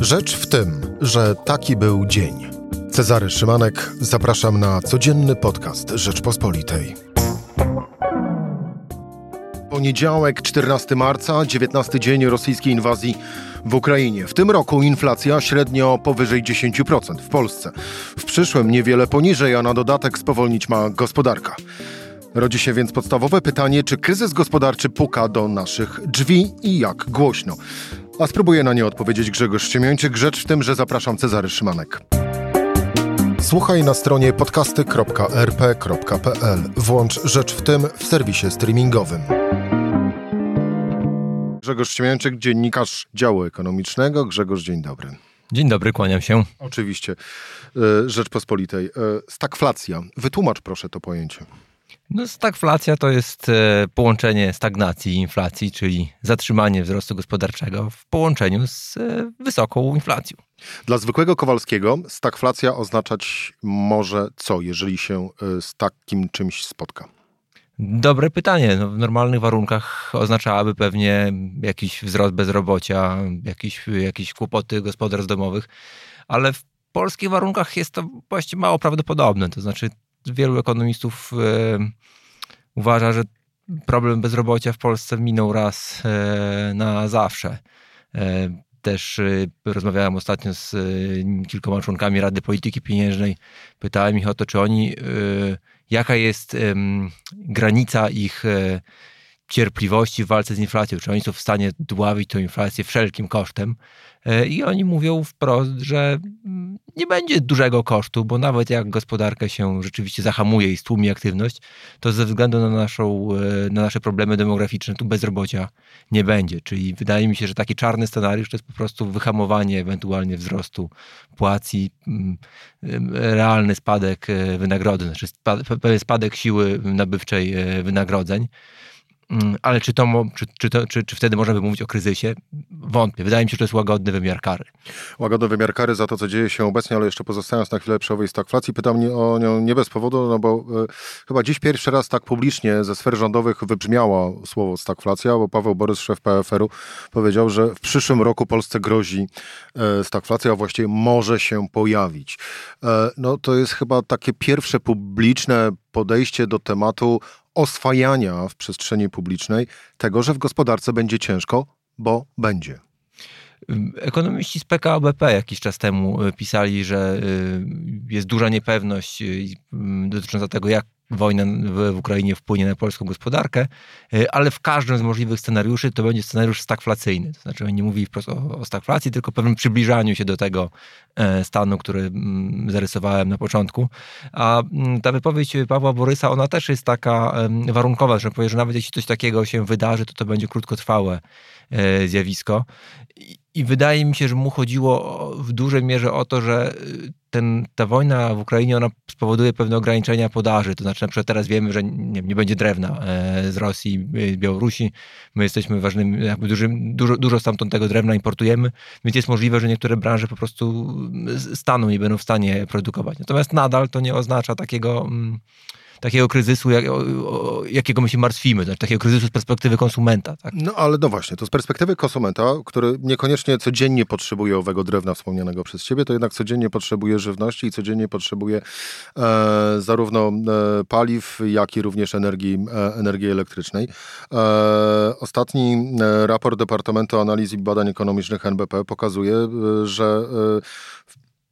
Rzecz w tym, że taki był dzień. Cezary Szymanek, zapraszam na codzienny podcast Rzeczpospolitej. Poniedziałek, 14 marca, 19 dzień rosyjskiej inwazji w Ukrainie. W tym roku inflacja średnio powyżej 10% w Polsce. W przyszłym niewiele poniżej, a na dodatek spowolnić ma gospodarka. Rodzi się więc podstawowe pytanie, czy kryzys gospodarczy puka do naszych drzwi i jak głośno. A spróbuję na nie odpowiedzieć Grzegorz Ściemiończyk. Rzecz w tym, że zapraszam Cezary Szymanek. Słuchaj na stronie podcasty.rp.pl. Włącz Rzecz w tym w serwisie streamingowym. Grzegorz Ściemiończyk, dziennikarz działu ekonomicznego. Grzegorz, dzień dobry. Dzień dobry, kłaniam się. Oczywiście. E, Rzeczpospolitej. E, stagflacja. Wytłumacz proszę to pojęcie. No, stagflacja to jest e, połączenie stagnacji i inflacji, czyli zatrzymanie wzrostu gospodarczego w połączeniu z e, wysoką inflacją. Dla zwykłego Kowalskiego stagflacja oznaczać może co, jeżeli się e, z takim czymś spotka? Dobre pytanie. No, w normalnych warunkach oznaczałaby pewnie jakiś wzrost bezrobocia, jakieś, jakieś kłopoty gospodarstw domowych, ale w polskich warunkach jest to właściwie mało prawdopodobne. To znaczy, wielu ekonomistów e, uważa, że problem bezrobocia w Polsce minął raz e, na zawsze. E, też rozmawiałem ostatnio z kilkoma członkami Rady Polityki Pieniężnej. Pytałem ich o to, czy oni, jaka jest granica ich cierpliwości w walce z inflacją, czy oni są w stanie dławić tę inflację wszelkim kosztem. E, I oni mówią wprost, że mm, nie będzie dużego kosztu, bo nawet jak gospodarka się rzeczywiście zahamuje i stłumi aktywność, to ze względu na, naszą, e, na nasze problemy demograficzne tu bezrobocia nie będzie. Czyli wydaje mi się, że taki czarny scenariusz to jest po prostu wyhamowanie ewentualnie wzrostu płac i mm, realny spadek e, wynagrodzeń, znaczy spadek siły nabywczej wynagrodzeń. Mm, ale czy, to, czy, czy, to, czy, czy wtedy można by mówić o kryzysie? Wątpię. Wydaje mi się, że to jest łagodny wymiar kary. Łagodny wymiar kary za to, co dzieje się obecnie, ale jeszcze pozostając na chwilę przy owej stagflacji, pytam o nią nie bez powodu, no bo e, chyba dziś pierwszy raz tak publicznie ze sfer rządowych wybrzmiało słowo stagflacja, bo Paweł Borys, szef PFR-u, powiedział, że w przyszłym roku Polsce grozi e, stagflacja, a właściwie może się pojawić. E, no to jest chyba takie pierwsze publiczne podejście do tematu oswajania w przestrzeni publicznej tego, że w gospodarce będzie ciężko, bo będzie. Ekonomiści z PKO BP jakiś czas temu e, pisali, że e, jest duża niepewność e, dotycząca tego, jak wojna w Ukrainie wpłynie na polską gospodarkę, e, ale w każdym z możliwych scenariuszy to będzie scenariusz stagflacyjny. To znaczy nie mówili wprost o, o stagflacji, tylko pewnym przybliżaniu się do tego e, stanu, który mm, zarysowałem na początku. A mm, ta wypowiedź Pawła Borysa, ona też jest taka warunkowa, że powie, że nawet jeśli coś takiego się wydarzy, to to będzie krótkotrwałe e, zjawisko. I wydaje mi się, że mu chodziło w dużej mierze o to, że ten, ta wojna w Ukrainie ona spowoduje pewne ograniczenia podaży. To znaczy, na przykład teraz wiemy, że nie, nie będzie drewna e, z Rosji i Białorusi. My jesteśmy ważnym, jakby dużym, dużo, dużo stamtąd tego drewna importujemy, więc jest możliwe, że niektóre branże po prostu staną, nie będą w stanie produkować. Natomiast nadal to nie oznacza takiego. Mm, takiego kryzysu, jak, o, jakiego my się martwimy, znaczy takiego kryzysu z perspektywy konsumenta. Tak? No ale no właśnie, to z perspektywy konsumenta, który niekoniecznie codziennie potrzebuje owego drewna wspomnianego przez ciebie, to jednak codziennie potrzebuje żywności i codziennie potrzebuje e, zarówno e, paliw, jak i również energii, e, energii elektrycznej. E, ostatni e, raport Departamentu Analiz i Badań Ekonomicznych NBP pokazuje, e, że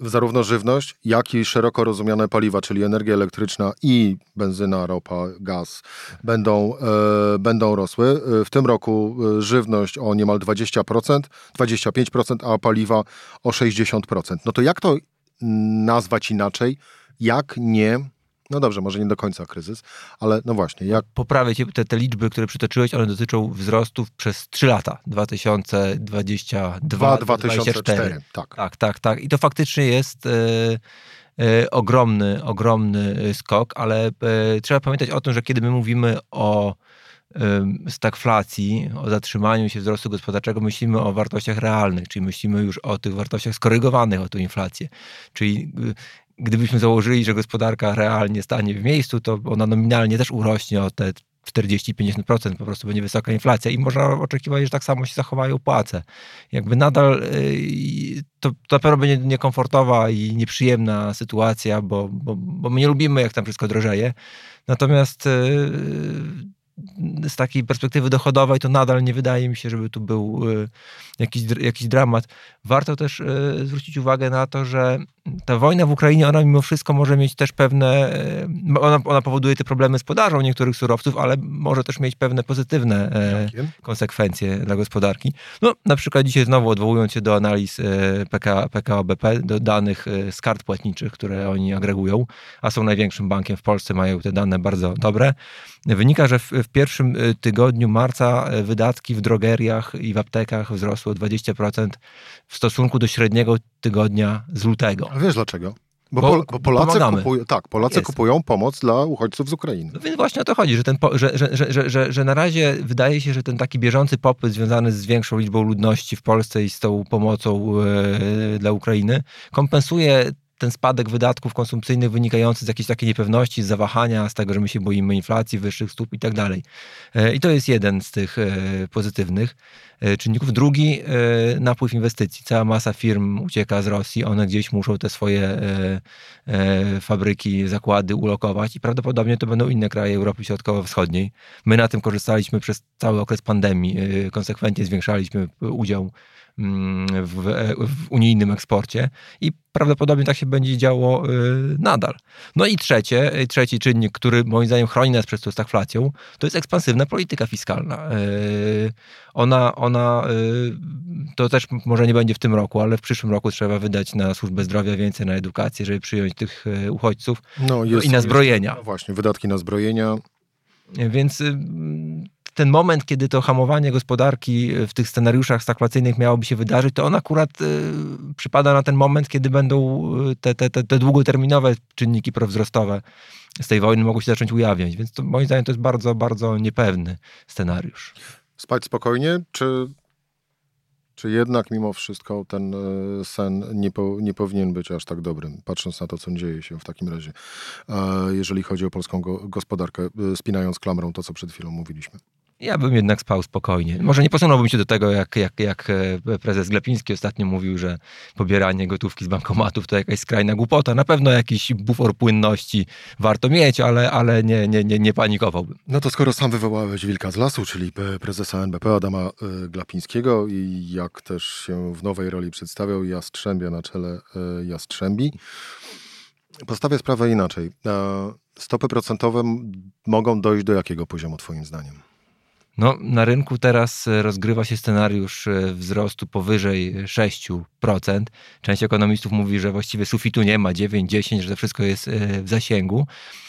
zarówno żywność, jak i szeroko rozumiane paliwa, czyli energia elektryczna i benzyna, ropa, gaz będą, e, będą rosły. E, w tym roku e, żywność o niemal 20%, 25%, a paliwa o 60%. No to jak to nazwać inaczej, jak nie no dobrze, może nie do końca kryzys, ale no właśnie. Jak... Poprawię cię, te, te liczby, które przytoczyłeś, one dotyczą wzrostów przez 3 lata. 2022, 2024. Tak. tak, tak, tak. I to faktycznie jest e, e, ogromny, ogromny skok, ale e, trzeba pamiętać o tym, że kiedy my mówimy o stagflacji, o zatrzymaniu się wzrostu gospodarczego, myślimy o wartościach realnych, czyli myślimy już o tych wartościach skorygowanych o tę inflację. Czyli gdybyśmy założyli, że gospodarka realnie stanie w miejscu, to ona nominalnie też urośnie o te 40-50% po prostu będzie wysoka inflacja i można oczekiwać, że tak samo się zachowają płace. Jakby nadal y, to, to na pewno będzie niekomfortowa i nieprzyjemna sytuacja, bo, bo, bo my nie lubimy, jak tam wszystko drożeje. Natomiast y, z takiej perspektywy dochodowej to nadal nie wydaje mi się, żeby tu był y, jakiś, jakiś dramat. Warto też zwrócić uwagę na to, że ta wojna w Ukrainie, ona mimo wszystko może mieć też pewne, e, ona, ona powoduje te problemy z podażą niektórych surowców, ale może też mieć pewne pozytywne e, konsekwencje dla gospodarki. No, na przykład dzisiaj znowu odwołując się do analiz e, PK, PKO BP, do danych z kart płatniczych, które oni agregują, a są największym bankiem w Polsce, mają te dane bardzo dobre, wynika, że w, w pierwszym tygodniu marca wydatki w drogeriach i w aptekach wzrosły o 20% w stosunku do średniego tygodnia z lutego. A wiesz dlaczego? Bo, bo, bo Polacy, kupują, tak, Polacy kupują pomoc dla uchodźców z Ukrainy. No więc właśnie o to chodzi, że, ten, że, że, że, że, że na razie wydaje się, że ten taki bieżący popyt związany z większą liczbą ludności w Polsce i z tą pomocą e, dla Ukrainy kompensuje ten spadek wydatków konsumpcyjnych wynikający z jakiejś takiej niepewności, z zawahania, z tego, że my się boimy inflacji, wyższych stóp i tak dalej. E, I to jest jeden z tych e, pozytywnych e, czynników. Drugi, napływ inwestycji. Cała masa firm ucieka z Rosji, one gdzieś muszą te swoje fabryki, zakłady ulokować i prawdopodobnie to będą inne kraje Europy Środkowo-Wschodniej. My na tym korzystaliśmy przez cały okres pandemii, konsekwentnie zwiększaliśmy udział w, w, unijnym eksporcie i prawdopodobnie tak się będzie działo y, nadal. No i trzecie, y, trzeci czynnik, który moim zdaniem chroni nas przed tą stagflacją, to jest ekspansywna polityka fiskalna. Y, ona, ona to też może nie będzie w tym roku, ale w przyszłym roku trzeba wydać na służbę zdrowia więcej, na edukację, żeby przyjąć tych uchodźców no, jest, i na zbrojenia. Jest, no właśnie, wydatki na zbrojenia. Więc ten moment, kiedy to hamowanie gospodarki w tych scenariuszach stagflacyjnych miałoby się wydarzyć, to on akurat y, przypada na ten moment, kiedy będą y, te, te, te, te długoterminowe czynniki prowzrostowe z tej wojny mogą się zacząć ujawniać. Więc to, moim zdaniem to jest bardzo, bardzo niepewny scenariusz. Spać spokojnie, czy, czy jednak mimo wszystko ten sen nie, po, nie powinien być aż tak dobrym, patrząc na to, co dzieje się w takim razie, jeżeli chodzi o polską gospodarkę, spinając klamrą to, co przed chwilą mówiliśmy? Ja bym jednak spał spokojnie. Może nie posunąłbym się do tego, jak, jak, jak e, prezes Glepiński ostatnio mówił, że pobieranie gotówki z bankomatów to jakaś skrajna głupota. Na pewno jakiś bufor płynności warto mieć, ale, ale nie, nie, nie, nie panikowałbym. No to skoro sam wywołałeś wilka z lasu, czyli prezesa NBP Adama e, Glapińskiego i jak też się w nowej roli przedstawiał Jastrzębia na czele e, Jastrzębi, postawię sprawę inaczej. Stopy procentowe mogą dojść do jakiego poziomu twoim zdaniem? No, na rynku teraz e, rozgrywa się scenariusz e, wzrostu powyżej 6%. Część ekonomistów mówi, że właściwie sufitu nie ma, 9-10, że to wszystko jest e, w zasięgu.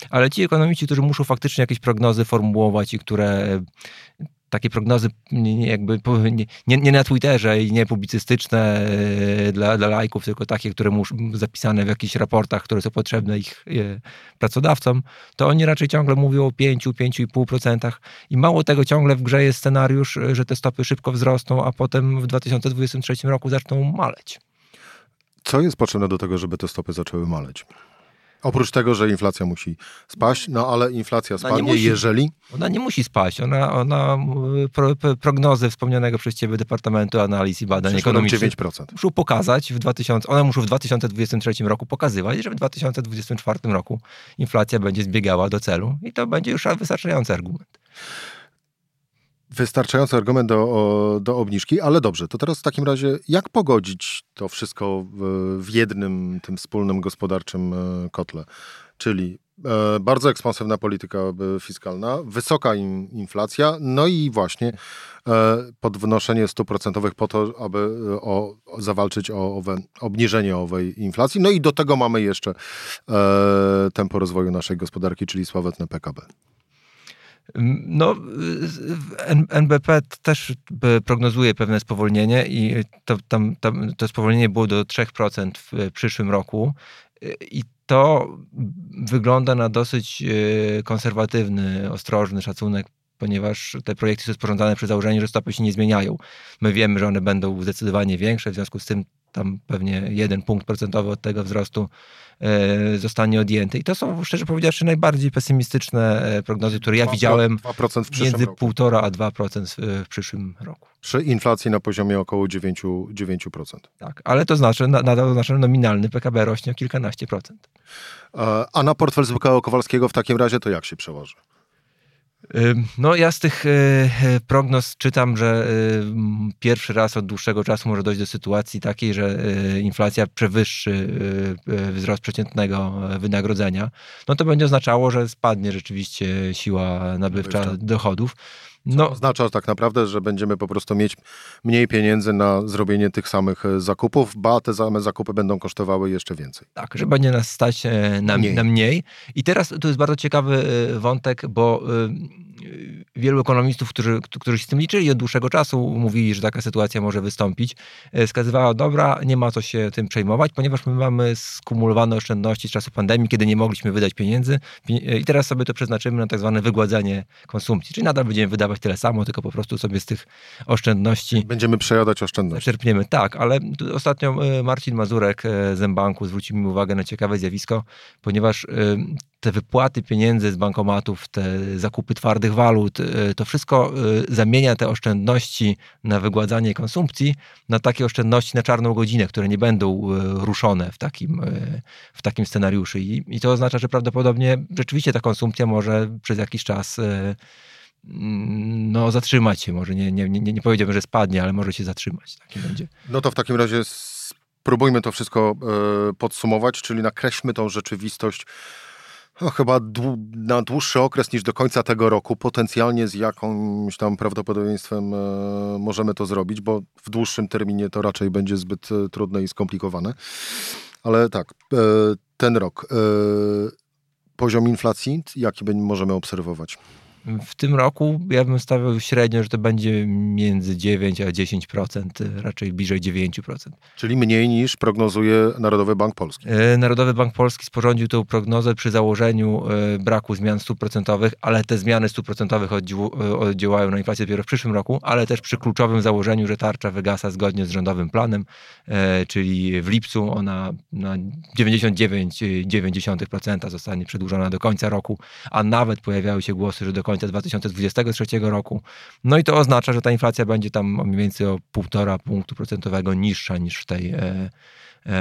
Ale ci ekonomiści, którzy muszą faktycznie jakieś prognozy formułować i które takie prognozy jakby nie, nie, na Twitterze i nie publicystyczne e, dla, dla lajków, tylko takie, które muszą zapisane w jakichś raportach, które są potrzebne ich e, pracodawcom, to oni raczej ciągle mówią o 5, 5,5% i mało tego ciągle w grze jest scenariusz, że te stopy szybko wzrosną, a potem w 2023 roku zaczną maleć. Co jest potrzebne do tego, żeby te stopy zaczęły maleć? Oprócz tego, że inflacja musi spaść, no ale inflacja spadnie, musi, jeżeli... Ona nie musi spaść. Ona, ona pro, prognozy wspomnianego przez ciebie Departamentu Analiz i Badań Ekonomicznych 9%. muszą pokazać w 2000, one muszą w 2023 roku pokazywać, że w 2024 roku inflacja będzie zbiegała do celu i to będzie już wystarczający argument wystarczający argument do, do obniżki, ale dobrze, to teraz w takim razie jak pogodzić to wszystko w, jednym tym wspólnym gospodarczym e, kotle? Czyli e, bardzo ekspansywna polityka e, fiskalna, wysoka inflacja, no i właśnie podwynoszenie stóp procentowych po to, aby o, zawalczyć o owe, obniżenie owej inflacji. No i do tego mamy jeszcze tempo rozwoju naszej gospodarki, czyli sławetne PKB. No, NBP też prognozuje pewne spowolnienie i to, tam, tam, to spowolnienie było do 3% w przyszłym roku. I to wygląda na dosyć e, konserwatywny, ostrożny szacunek ponieważ te projekty są sporządzane przy założeniu, że stopy się nie zmieniają. My wiemy, że one będą zdecydowanie większe, w związku z tym tam pewnie jeden punkt procentowy od tego wzrostu e, zostanie odjęty. I to są, szczerze powiedziawszy, najbardziej pesymistyczne e, prognozy, które ja 2, widziałem 2% w między 1,5 a 2% w, przyszłym roku. Przy inflacji na poziomie około 9%. 9%. Tak, ale to znaczy, nadal to znaczy nominalny PKB rośnie o kilkanaście procent. A na portfel zwykłego Kowalskiego w takim razie to jak się przełoży? No ja z tych e, e, prognoz czytam, że e, pierwszy raz od dłuższego czasu może dojść do sytuacji takiej, że inflacja przewyższy wzrost przeciętnego wynagrodzenia. No to będzie oznaczało, że spadnie rzeczywiście siła nabywcza dochodów. No, oznacza tak naprawdę, że będziemy po prostu mieć mniej pieniędzy na zrobienie tych samych e, zakupów, ba te same zakupy będą kosztowały jeszcze więcej. Tak, że będzie nas stać e, na mniej. na mniej. I teraz tu jest bardzo ciekawy e, wątek, bo wielu ekonomistów, którzy, którzy się z tym liczyli od dłuższego czasu, mówili, że taka sytuacja może wystąpić, wskazywała, dobra, nie ma co się tym przejmować, ponieważ my mamy skumulowane oszczędności z czasu pandemii, kiedy nie mogliśmy wydać pieniędzy i teraz sobie to przeznaczymy na tak zwane wygładzenie konsumpcji, czyli nadal będziemy wydawać wydawać tyle samo, tylko po prostu sobie z tych oszczędności... Będziemy przejadać oszczędności. Czerpniemy, tak, ale ostatnio e, Marcin Mazurek e, z banku zwrócił mi uwagę na ciekawe zjawisko, ponieważ e, te wypłaty pieniędzy z bankomatów, te zakupy twardych walut, to wszystko zamienia te oszczędności na wygładzanie konsumpcji na takie oszczędności na czarną godzinę, które nie będą ruszone w takim, w takim scenariuszu. I, I to oznacza, że prawdopodobnie rzeczywiście ta konsumpcja może przez jakiś czas no, zatrzymać się. Może nie, nie, nie, nie powiedziałbym, że spadnie, ale może się zatrzymać. Taki będzie. No to w takim razie spróbujmy to wszystko e, podsumować, czyli nakreślmy tą rzeczywistość no, chyba na dłuższy okres niż do końca tego roku, potencjalnie z jakimś tam prawdopodobieństwem e, możemy to zrobić, bo w dłuższym terminie to raczej będzie zbyt e, trudne i skomplikowane. Ale tak, ten rok. Poziom inflacji, jaki możemy obserwować? W tym roku ja bym stawiał średnio, że to będzie między 9 a 10%, raczej bliżej 9%. Czyli mniej niż prognozuje Narodowy Bank Polski. E, Narodowy Bank Polski sporządził tę prognozę przy założeniu e, braku zmian stóp procentowych, ale te zmiany stóp procentowych e, oddziałają na inflację dopiero w przyszłym roku, ale też przy kluczowym założeniu, że tarcza wygasa zgodnie z rządowym planem, czyli w lipcu ona na 99,9% zostanie przedłużona do końca roku, a nawet pojawiały się głosy, że do końca końca 2023 roku. No i to oznacza, że ta inflacja będzie tam mniej więcej o 1,5 punktu procentowego niższa niż w tej e,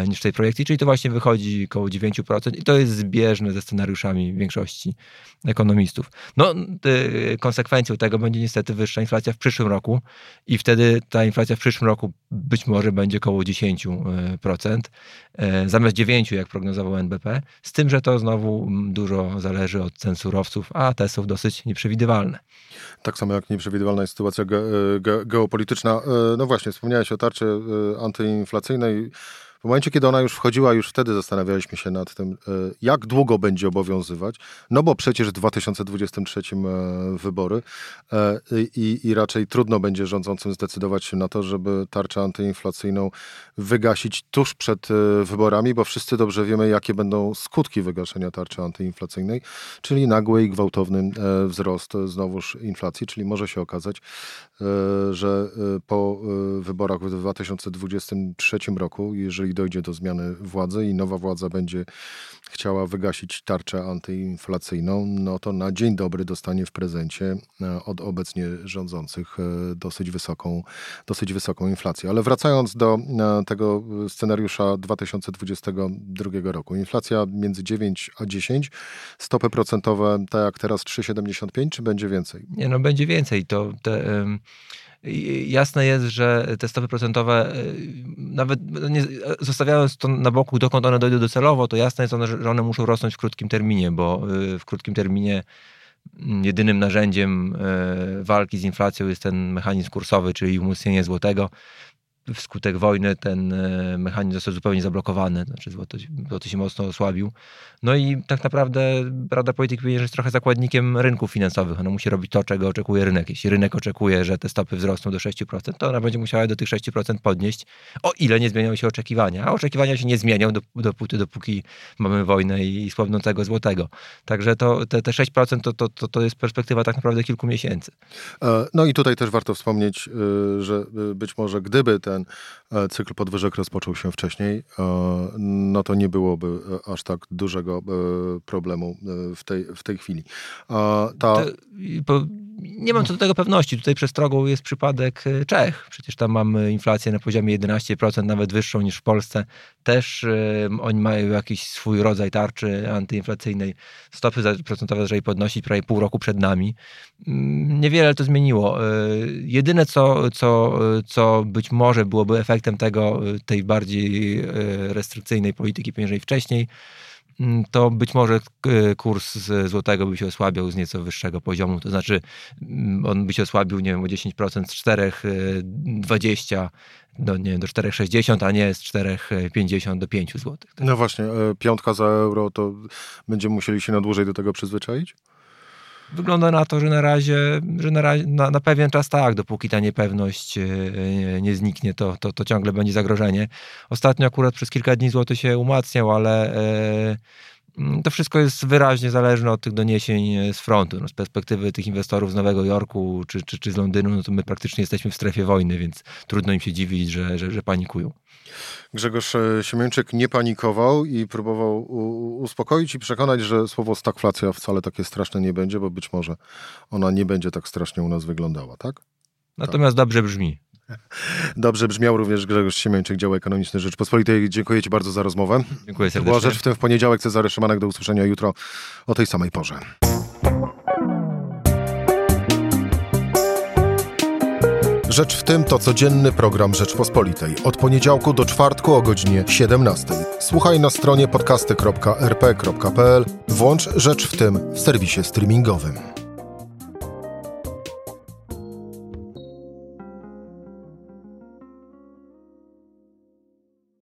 niż w tej projekcji, czyli to właśnie wychodzi około 9% i to jest zbieżne ze scenariuszami większości ekonomistów. No, konsekwencją tego będzie niestety wyższa inflacja w przyszłym roku i wtedy ta inflacja w przyszłym roku być może będzie około 10%, e, zamiast 9, jak prognozował NBP, z tym, że to znowu dużo zależy od cen surowców, a te są dosyć nieprzewidywalne. Tak samo jak nieprzewidywalna jest sytuacja ge ge geopolityczna. E, no właśnie, wspomniałeś o tarczy antyinflacyjnej. W momencie, kiedy ona już wchodziła, już wtedy zastanawialiśmy się nad tym, e, jak długo będzie obowiązywać, no bo przecież w 2023 e, wybory e, i, i raczej trudno będzie rządzącym zdecydować się na to, żeby tarczę antyinflacyjną wygasić tuż przed wyborami, bo wszyscy dobrze wiemy, jakie będą skutki wygaszenia tarczy antyinflacyjnej, czyli nagły i gwałtowny wzrost znowuż inflacji, czyli może się okazać, że po wyborach w 2023 roku, jeżeli jeżeli dojdzie do zmiany władzy i nowa władza będzie chciała wygasić tarczę antyinflacyjną, no to na dzień dobry dostanie w prezencie e, od obecnie rządzących e, dosyć wysoką, dosyć wysoką inflację. Ale wracając do e, tego scenariusza 2022 roku. Inflacja między 9 a 10, stopy procentowe tak jak teraz 3,75, czy będzie więcej? Nie, no będzie więcej. To te, Jasne jest, że te stopy procentowe, y, nawet nie, zostawiając to na boku, dokąd one dojdą docelowo, to jasne jest, że one muszą rosnąć w krótkim terminie, bo y, w krótkim terminie mm, jedynym narzędziem y, walki z inflacją jest ten mechanizm kursowy, czyli umocnienie złotego. Wskutek wojny ten e, mechanizm został zupełnie zablokowany, znaczy złoto, złoto się mocno osłabił. No i tak naprawdę Rada Polityki Pieniężnej jest trochę zakładnikiem rynków finansowych. Ona musi robić to, czego oczekuje rynek. Jeśli rynek oczekuje, że te stopy wzrosną do 6%, to ona będzie musiała do tych 6% podnieść, o ile nie zmienią się oczekiwania. A oczekiwania się nie zmienią dopóty, dopóki mamy wojnę i słabnącego złotego. Także to, te, te 6% to, to, to jest perspektywa tak naprawdę kilku miesięcy. E, no i tutaj też warto wspomnieć, e, że e, być może gdyby ten cykl podwyżek rozpoczął się wcześniej, no to nie byłoby aż tak dużego problemu w tej, w tej chwili. Ta... Nie mam co do tego pewności. Tutaj przestrogą jest przypadek e, Czech. Przecież tam mamy inflację na poziomie 11%, nawet wyższą niż w Polsce. Też oni mają jakiś swój rodzaj tarczy antyinflacyjnej. Stopy procentowe zaczęli podnosić prawie pół roku przed nami. Um, niewiele to zmieniło. Jedyne, co, co, co być może byłoby efektem tego, tej bardziej restrykcyjnej polityki pieniężnej wcześniej, Mm, to być może e, kurs złotego by się osłabiał z nieco wyższego poziomu, to znaczy mm, on by się osłabił, nie wiem, o 10% z 4,20 e, do, nie wiem, do 4,60, a nie z 4,50 do 5 zł. No właśnie, e, piątka za euro, to będziemy musieli się na dłużej do tego przyzwyczaić? Wygląda na to, że na razie, że na, na, na pewien czas tak, dopóki ta niepewność e, nie, nie zniknie, to, to, to ciągle będzie zagrożenie. Ostatnio akurat przez kilka dni złoty się umacniał, ale e, to wszystko jest wyraźnie zależne od tych doniesień e, z frontu. No, z perspektywy tych inwestorów z Nowego Jorku czy, czy, czy z Londynu, no to my praktycznie jesteśmy w strefie wojny, więc trudno im się dziwić, że, że, że panikują. Grzegorz e, Siemieńczyk nie panikował i próbował uspokoić i przekonać, że słowo stagflacja wcale takie straszne nie będzie, bo być może ona nie będzie tak strasznie u nas wyglądała, tak? Natomiast tak. dobrze brzmi. Dobrze brzmiał również Grzegorz Siemieńczyk, dział ekonomiczny Rzeczpospolitej. Dziękuję Ci bardzo za rozmowę. Dziękuję serdecznie. Była Rzecz w tym w poniedziałek. Cezary Szymanek. Do usłyszenia jutro o tej samej porze. Rzecz w tym to codzienny program Rzeczpospolitej. Od poniedziałku do czwartku o godzinie 17. Słuchaj na stronie podcasty.rp.pl. Włącz Rzecz w tym w serwisie streamingowym.